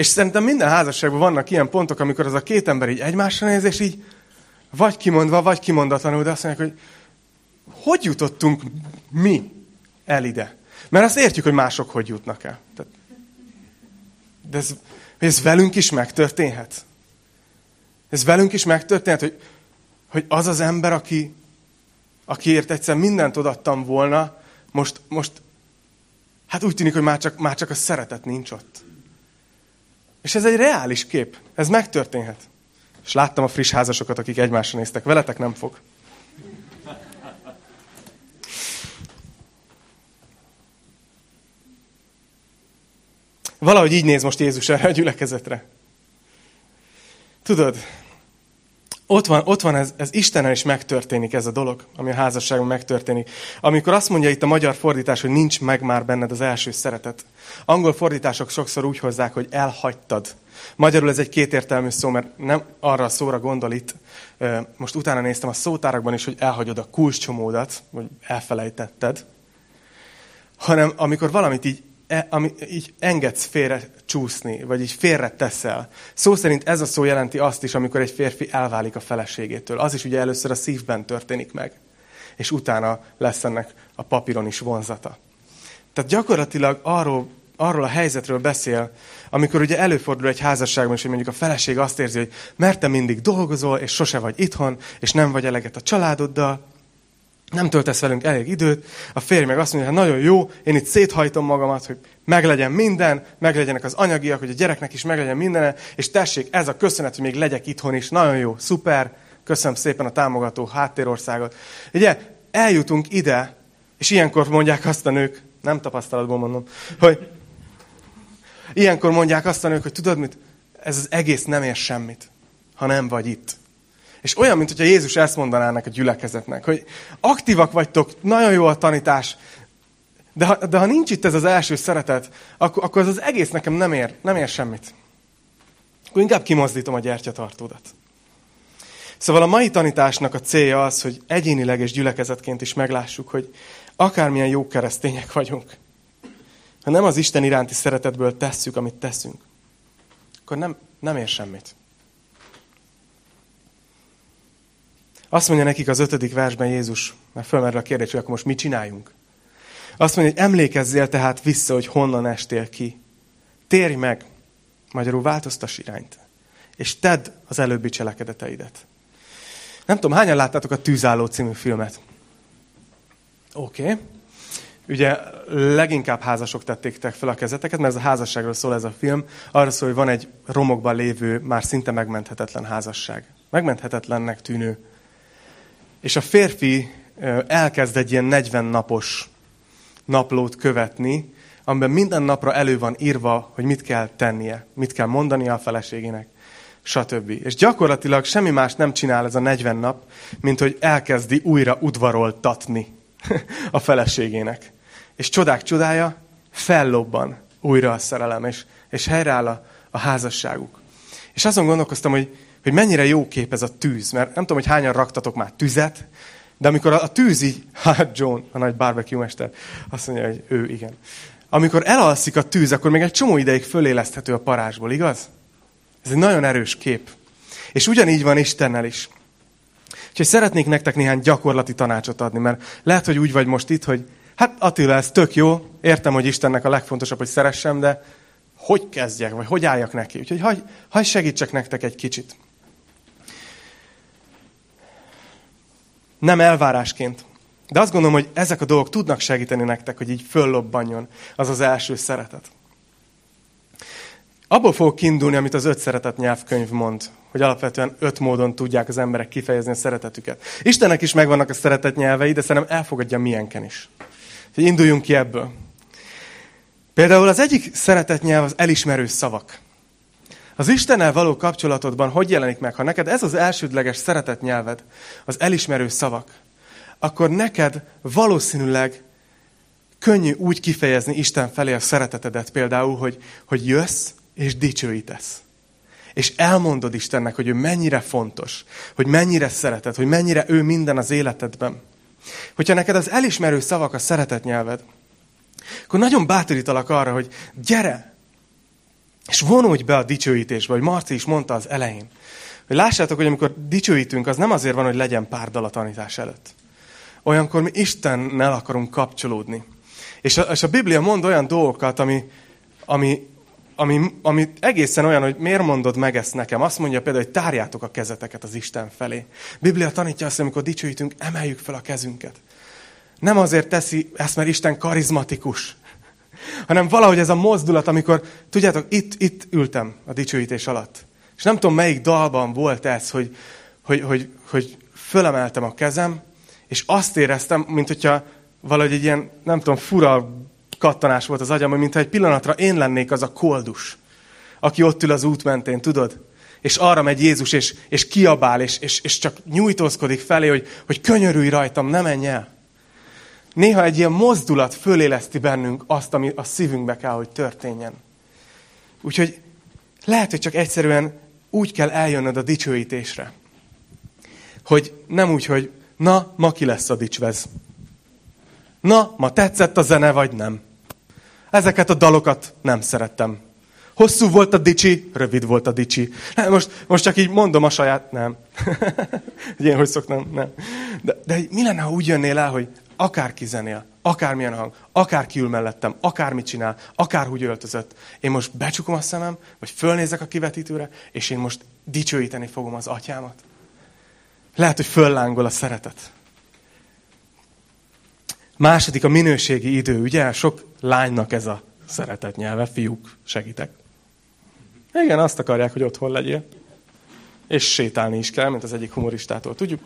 És szerintem minden házasságban vannak ilyen pontok, amikor az a két ember így egymásra néz, és így vagy kimondva, vagy kimondatlanul, de azt mondják, hogy hogy jutottunk mi el ide? Mert azt értjük, hogy mások hogy jutnak el. De ez, ez velünk is megtörténhet. Ez velünk is megtörténhet, hogy, hogy az az ember, aki, akiért egyszer mindent odattam volna, most, most hát úgy tűnik, hogy már csak, már csak a szeretet nincs ott. És ez egy reális kép. Ez megtörténhet. És láttam a friss házasokat, akik egymásra néztek. Veletek nem fog. Valahogy így néz most Jézus erre a gyülekezetre. Tudod, ott van, ott van ez, ez Istenen is megtörténik ez a dolog, ami a házasságban megtörténik. Amikor azt mondja itt a magyar fordítás, hogy nincs meg már benned az első szeretet. Angol fordítások sokszor úgy hozzák, hogy elhagytad. Magyarul ez egy kétértelmű szó, mert nem arra a szóra gondol itt. Most utána néztem a szótárakban is, hogy elhagyod a kulcscsomódat, vagy elfelejtetted. Hanem amikor valamit így E, ami, így engedsz félre csúszni, vagy így félre teszel. Szó szerint ez a szó jelenti azt is, amikor egy férfi elválik a feleségétől. Az is ugye először a szívben történik meg, és utána lesz ennek a papíron is vonzata. Tehát gyakorlatilag arról, arról a helyzetről beszél, amikor ugye előfordul egy házasságban, és mondjuk a feleség azt érzi, hogy mert te mindig dolgozol, és sose vagy itthon, és nem vagy eleget a családoddal, nem töltesz velünk elég időt, a férj meg azt mondja, hogy nagyon jó, én itt széthajtom magamat, hogy meglegyen minden, meglegyenek az anyagiak, hogy a gyereknek is meglegyen minden, és tessék, ez a köszönet, hogy még legyek itthon is, nagyon jó, szuper, köszönöm szépen a támogató háttérországot. Ugye, eljutunk ide, és ilyenkor mondják azt a nők, nem tapasztalatból mondom, hogy ilyenkor mondják azt a nők, hogy tudod mit, ez az egész nem ér semmit, ha nem vagy itt. És olyan, mint hogyha Jézus ezt mondaná ennek a gyülekezetnek, hogy aktívak vagytok, nagyon jó a tanítás, de ha, de ha nincs itt ez az első szeretet, akkor, akkor az, az egész nekem nem ér, nem ér semmit. Akkor inkább kimozdítom a gyertyatartódat. Szóval a mai tanításnak a célja az, hogy egyénileg és gyülekezetként is meglássuk, hogy akármilyen jó keresztények vagyunk, ha nem az Isten iránti szeretetből tesszük, amit teszünk, akkor nem, nem ér semmit. Azt mondja nekik az ötödik versben Jézus, mert fölmerül a kérdés, hogy akkor most mit csináljunk. Azt mondja, hogy emlékezzél tehát vissza, hogy honnan estél ki. Térj meg, magyarul változtass irányt, és tedd az előbbi cselekedeteidet. Nem tudom, hányan láttátok a Tűzálló című filmet? Oké. Okay. Ugye leginkább házasok tették fel a kezeteket, mert ez a házasságról szól ez a film. Arra szól, hogy van egy romokban lévő, már szinte megmenthetetlen házasság. Megmenthetetlennek tűnő és a férfi elkezd egy ilyen 40 napos naplót követni, amiben minden napra elő van írva, hogy mit kell tennie, mit kell mondania a feleségének, stb. És gyakorlatilag semmi más nem csinál ez a 40 nap, mint hogy elkezdi újra udvaroltatni *laughs* a feleségének. És csodák csodája, fellobban újra a szerelem, és, és helyreáll a, a házasságuk. És azon gondolkoztam, hogy, hogy mennyire jó kép ez a tűz, mert nem tudom, hogy hányan raktatok már tüzet, de amikor a, a tűz így, *laughs* hát John, a nagy barbecue mester, azt mondja, hogy ő igen. Amikor elalszik a tűz, akkor még egy csomó ideig föléleszthető a parázsból, igaz? Ez egy nagyon erős kép. És ugyanígy van Istennel is. Úgyhogy szeretnék nektek néhány gyakorlati tanácsot adni, mert lehet, hogy úgy vagy most itt, hogy hát Attila, ez tök jó, értem, hogy Istennek a legfontosabb, hogy szeressem, de hogy kezdjek, vagy hogy álljak neki? Úgyhogy hagy, hagy segítsek nektek egy kicsit. Nem elvárásként. De azt gondolom, hogy ezek a dolgok tudnak segíteni nektek, hogy így föllobbanjon az az első szeretet. Abból fogok kiindulni, amit az öt szeretet nyelvkönyv mond, hogy alapvetően öt módon tudják az emberek kifejezni a szeretetüket. Istennek is megvannak a szeretet nyelvei, de szerintem elfogadja milyenken is. Úgyhogy induljunk ki ebből. Például az egyik szeretet nyelv az elismerő szavak. Az Istennel való kapcsolatodban hogy jelenik meg? Ha neked ez az elsődleges szeretet nyelved, az elismerő szavak, akkor neked valószínűleg könnyű úgy kifejezni Isten felé a szeretetedet például, hogy, hogy jössz és dicsőítesz. És elmondod Istennek, hogy ő mennyire fontos, hogy mennyire szereted, hogy mennyire ő minden az életedben. Hogyha neked az elismerő szavak a szeretet nyelved, akkor nagyon bátorítalak arra, hogy gyere, és vonulj be a dicsőítésbe, hogy Marci is mondta az elején. Hogy lássátok, hogy amikor dicsőítünk, az nem azért van, hogy legyen pár dal a tanítás előtt. Olyankor mi Istennel akarunk kapcsolódni. És a, és a Biblia mond olyan dolgokat, ami, ami, ami, ami egészen olyan, hogy miért mondod meg ezt nekem. Azt mondja például, hogy tárjátok a kezeteket az Isten felé. Biblia tanítja azt, hogy amikor dicsőítünk, emeljük fel a kezünket. Nem azért teszi ezt, mert Isten karizmatikus, hanem valahogy ez a mozdulat, amikor, tudjátok, itt, itt ültem a dicsőítés alatt. És nem tudom, melyik dalban volt ez, hogy, hogy, hogy, hogy fölemeltem a kezem, és azt éreztem, mint hogyha valahogy egy ilyen, nem tudom, fura kattanás volt az agyam, mintha egy pillanatra én lennék az a koldus, aki ott ül az út mentén, tudod? És arra megy Jézus, és, és kiabál, és, és, és csak nyújtózkodik felé, hogy, hogy könyörülj rajtam, ne menj el. Néha egy ilyen mozdulat föléleszti bennünk azt, ami a szívünkbe kell, hogy történjen. Úgyhogy lehet, hogy csak egyszerűen úgy kell eljönnöd a dicsőítésre, hogy nem úgy, hogy na, ma ki lesz a dicsvez. Na, ma tetszett a zene, vagy nem. Ezeket a dalokat nem szerettem. Hosszú volt a dicsi, rövid volt a dicsi. Most, most csak így mondom a saját, nem. *laughs* Én hogy szoktam, nem. De, de mi lenne, ha úgy jönnél el, hogy akárki zenél, akármilyen hang, akárki ül mellettem, akármit csinál, akárhogy öltözött. Én most becsukom a szemem, vagy fölnézek a kivetítőre, és én most dicsőíteni fogom az atyámat. Lehet, hogy föllángol a szeretet. Második a minőségi idő, ugye? Sok lánynak ez a szeretet nyelve, fiúk, segítek. Igen, azt akarják, hogy otthon legyél. És sétálni is kell, mint az egyik humoristától, tudjuk.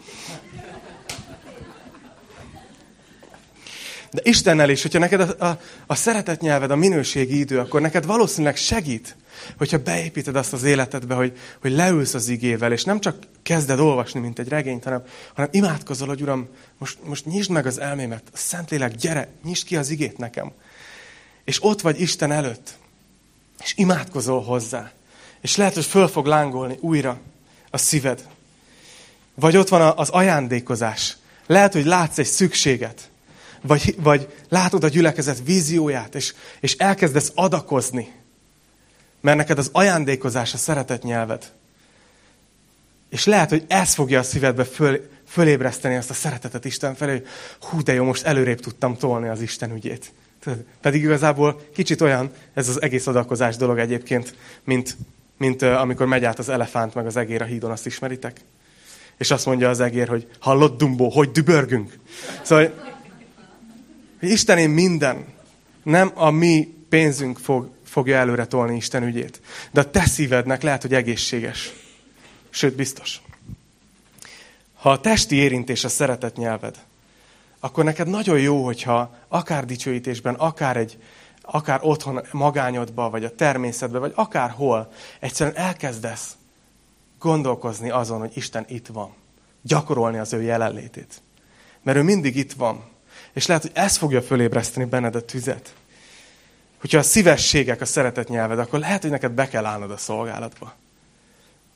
De Istennel is, hogyha neked a, a, a szeretet nyelved, a minőségi idő, akkor neked valószínűleg segít, hogyha beépíted azt az életedbe, hogy, hogy leülsz az igével, és nem csak kezded olvasni, mint egy regényt, hanem, hanem imádkozol, hogy Uram, most, most nyisd meg az elmémet, a Szentlélek, gyere, nyisd ki az igét nekem. És ott vagy Isten előtt, és imádkozol hozzá. És lehet, hogy föl fog lángolni újra a szíved. Vagy ott van az ajándékozás. Lehet, hogy látsz egy szükséget, vagy, vagy látod a gyülekezet vízióját, és, és elkezdesz adakozni. Mert neked az ajándékozás a szeretet nyelved. És lehet, hogy ez fogja a szívedbe föl, fölébreszteni ezt a szeretetet Isten felé, hogy hú, de jó, most előrébb tudtam tolni az Isten ügyét. Pedig igazából kicsit olyan ez az egész adakozás dolog egyébként, mint, mint amikor megy át az elefánt meg az egér a hídon, azt ismeritek? És azt mondja az egér, hogy hallott Dumbo, hogy dübörgünk. Szóval Istenén minden, nem a mi pénzünk fog, fogja előre tolni Isten ügyét. De a te szívednek lehet, hogy egészséges. Sőt, biztos. Ha a testi érintés a szeretet nyelved, akkor neked nagyon jó, hogyha akár dicsőítésben, akár egy, akár otthon magányodba, vagy a természetben, vagy akárhol egyszerűen elkezdesz gondolkozni azon, hogy Isten itt van. Gyakorolni az ő jelenlétét. Mert ő mindig itt van. És lehet, hogy ez fogja fölébreszteni benned a tüzet. Hogyha a szívességek a szeretet nyelved, akkor lehet, hogy neked be kell állnod a szolgálatba.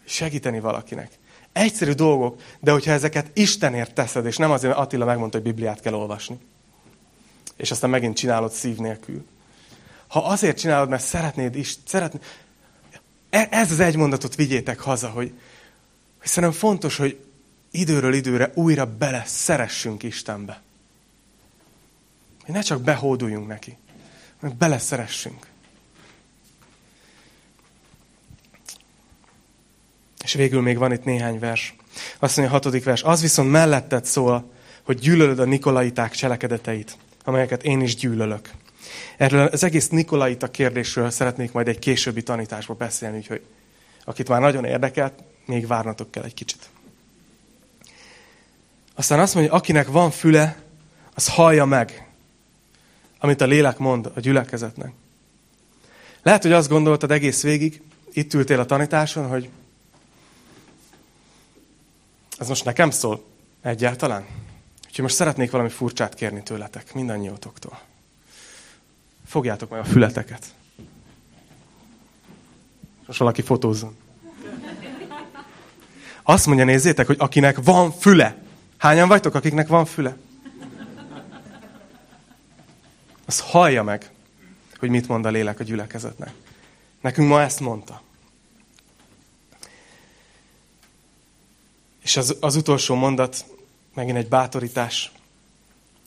Segíteni valakinek. Egyszerű dolgok, de hogyha ezeket Istenért teszed, és nem azért, mert Attila megmondta, hogy Bibliát kell olvasni, és aztán megint csinálod szív nélkül. Ha azért csinálod, mert szeretnéd is, szeretnéd, e- ez az egy mondatot vigyétek haza, hogy, hogy szerintem fontos, hogy időről időre újra bele szeressünk Istenbe. Hogy ne csak behóduljunk neki, hanem beleszeressünk. És végül még van itt néhány vers. Azt mondja a hatodik vers. Az viszont melletted szól, hogy gyűlölöd a nikolaiták cselekedeteit, amelyeket én is gyűlölök. Erről az egész nikolaita kérdésről szeretnék majd egy későbbi tanításba beszélni, úgyhogy akit már nagyon érdekelt, még várnatok kell egy kicsit. Aztán azt mondja, akinek van füle, az hallja meg, amit a lélek mond a gyülekezetnek. Lehet, hogy azt gondoltad egész végig, itt ültél a tanításon, hogy ez most nekem szól egyáltalán? Úgyhogy most szeretnék valami furcsát kérni tőletek, mindannyiótoktól. Fogjátok meg a fületeket. Most valaki fotózzon. Azt mondja, nézzétek, hogy akinek van füle. Hányan vagytok, akiknek van füle? Az hallja meg, hogy mit mond a lélek a gyülekezetnek. Nekünk ma ezt mondta. És az, az utolsó mondat, megint egy bátorítás.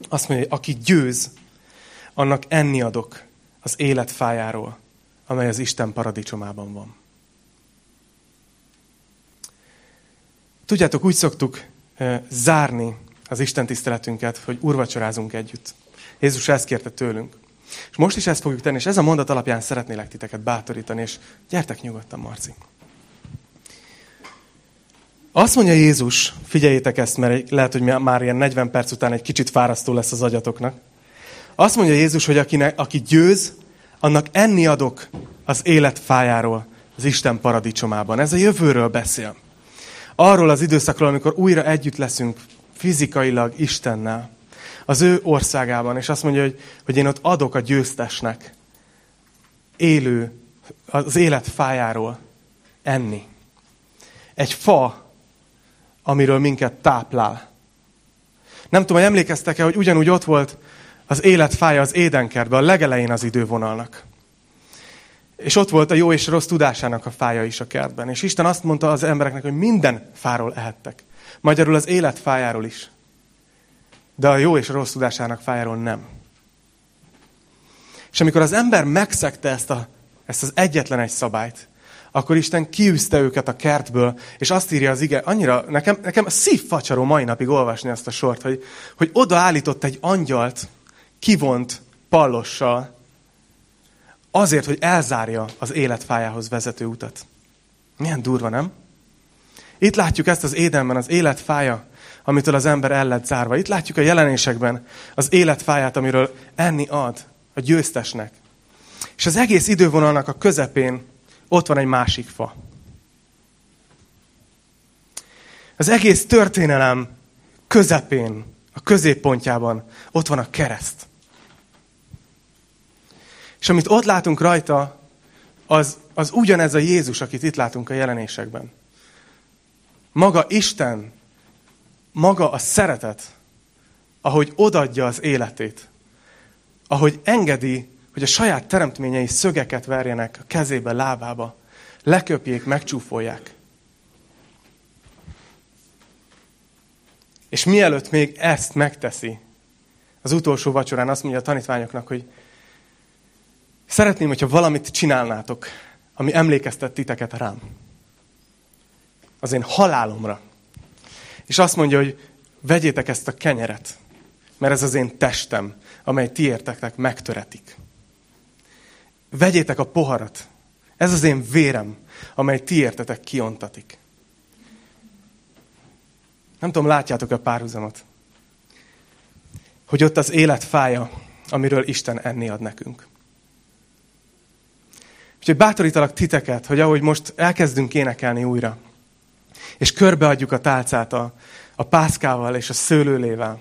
Azt mondja, hogy aki győz, annak enni adok az élet fájáról, amely az Isten paradicsomában van. Tudjátok, úgy szoktuk e, zárni az Isten tiszteletünket, hogy urvacsorázunk együtt. Jézus ezt kérte tőlünk. És most is ezt fogjuk tenni, és ez a mondat alapján szeretnélek titeket bátorítani, és gyertek nyugodtan, Marci. Azt mondja Jézus, figyeljétek ezt, mert lehet, hogy már ilyen 40 perc után egy kicsit fárasztó lesz az agyatoknak. Azt mondja Jézus, hogy akinek, aki győz, annak enni adok az élet fájáról, az Isten paradicsomában. Ez a jövőről beszél. Arról az időszakról, amikor újra együtt leszünk fizikailag Istennel, az ő országában, és azt mondja, hogy, hogy én ott adok a győztesnek élő, az élet fájáról enni. Egy fa amiről minket táplál. Nem tudom, hogy emlékeztek-e, hogy ugyanúgy ott volt az életfája az édenkertben, a legelején az idővonalnak. És ott volt a jó és rossz tudásának a fája is a kertben. És Isten azt mondta az embereknek, hogy minden fáról ehettek. Magyarul az élet fájáról is. De a jó és a rossz tudásának fájáról nem. És amikor az ember megszegte ezt, a, ezt az egyetlen egy szabályt, akkor Isten kiűzte őket a kertből, és azt írja az ige, annyira, nekem, nekem szívfacsaró mai napig olvasni ezt a sort, hogy, hogy odaállított egy angyalt, kivont pallossal, azért, hogy elzárja az életfájához vezető utat. Milyen durva, nem? Itt látjuk ezt az édenben, az életfája, amitől az ember el lett zárva. Itt látjuk a jelenésekben az életfáját, amiről enni ad a győztesnek. És az egész idővonalnak a közepén ott van egy másik fa. Az egész történelem közepén, a középpontjában ott van a kereszt. És amit ott látunk rajta, az, az ugyanez a Jézus, akit itt látunk a jelenésekben. Maga Isten, maga a szeretet, ahogy odadja az életét, ahogy engedi, hogy a saját teremtményei szögeket verjenek a kezébe, lábába, leköpjék, megcsúfolják. És mielőtt még ezt megteszi, az utolsó vacsorán azt mondja a tanítványoknak, hogy szeretném, hogyha valamit csinálnátok, ami emlékeztet titeket rám. Az én halálomra. És azt mondja, hogy vegyétek ezt a kenyeret, mert ez az én testem, amely ti érteknek megtöretik. Vegyétek a poharat. Ez az én vérem, amely ti értetek kiontatik. Nem tudom, látjátok a párhuzamot. hogy ott az élet fája, amiről Isten enni ad nekünk. Úgyhogy bátorítalak titeket, hogy ahogy most elkezdünk énekelni újra, és körbeadjuk a tálcát a, a pászkával és a szőlőlével.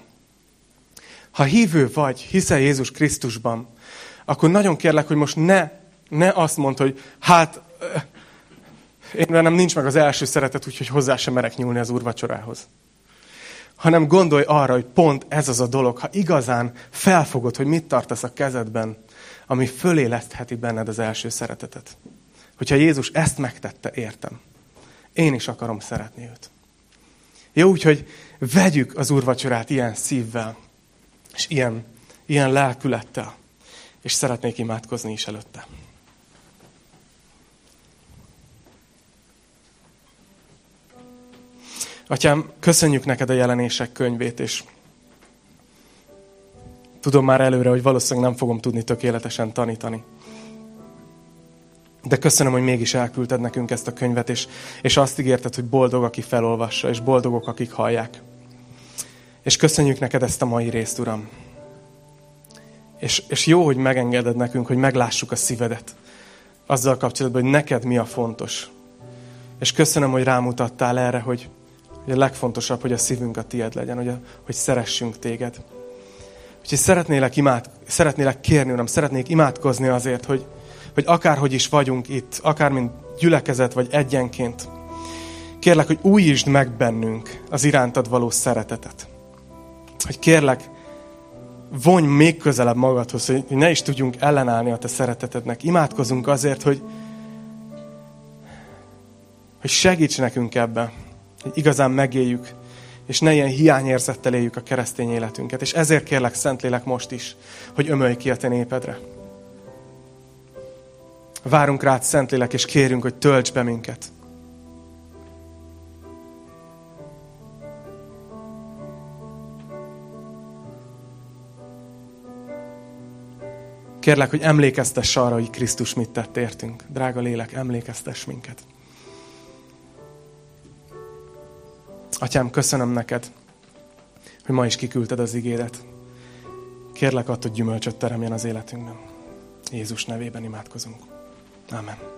Ha hívő vagy, hiszel Jézus Krisztusban, akkor nagyon kérlek, hogy most ne, ne azt mondd, hogy hát én nem nincs meg az első szeretet, úgyhogy hozzá sem merek nyúlni az úrvacsorához. Hanem gondolj arra, hogy pont ez az a dolog, ha igazán felfogod, hogy mit tartasz a kezedben, ami fölélesztheti benned az első szeretetet. Hogyha Jézus ezt megtette, értem. Én is akarom szeretni őt. Jó, úgyhogy vegyük az úrvacsorát ilyen szívvel, és ilyen, ilyen lelkülettel, és szeretnék imádkozni is előtte. Atyám, köszönjük neked a jelenések könyvét, és tudom már előre, hogy valószínűleg nem fogom tudni tökéletesen tanítani. De köszönöm, hogy mégis elküldted nekünk ezt a könyvet, és, és azt ígérted, hogy boldog, aki felolvassa, és boldogok, akik hallják. És köszönjük neked ezt a mai részt, Uram. És, és jó, hogy megengeded nekünk, hogy meglássuk a szívedet. Azzal kapcsolatban, hogy neked mi a fontos. És köszönöm, hogy rámutattál erre, hogy, hogy a legfontosabb, hogy a szívünk a tied legyen, hogy, a, hogy szeressünk téged. Úgyhogy szeretnélek, imád, szeretnélek kérni, Uram, szeretnék imádkozni azért, hogy, hogy akárhogy is vagyunk itt, akár mint gyülekezet, vagy egyenként, kérlek, hogy újítsd meg bennünk az irántad való szeretetet. Hogy kérlek, vonj még közelebb magadhoz, hogy ne is tudjunk ellenállni a te szeretetednek. Imádkozunk azért, hogy, hogy segíts nekünk ebben, hogy igazán megéljük, és ne ilyen hiányérzettel éljük a keresztény életünket. És ezért kérlek, Szentlélek most is, hogy ömölj ki a te népedre. Várunk rád, Szentlélek, és kérünk, hogy tölts be minket. Kérlek, hogy emlékeztess arra, hogy Krisztus mit tett értünk. Drága lélek, emlékeztess minket. Atyám, köszönöm neked, hogy ma is kiküldted az igédet. Kérlek, attól, hogy gyümölcsöt teremjen az életünkben. Jézus nevében imádkozunk. Amen.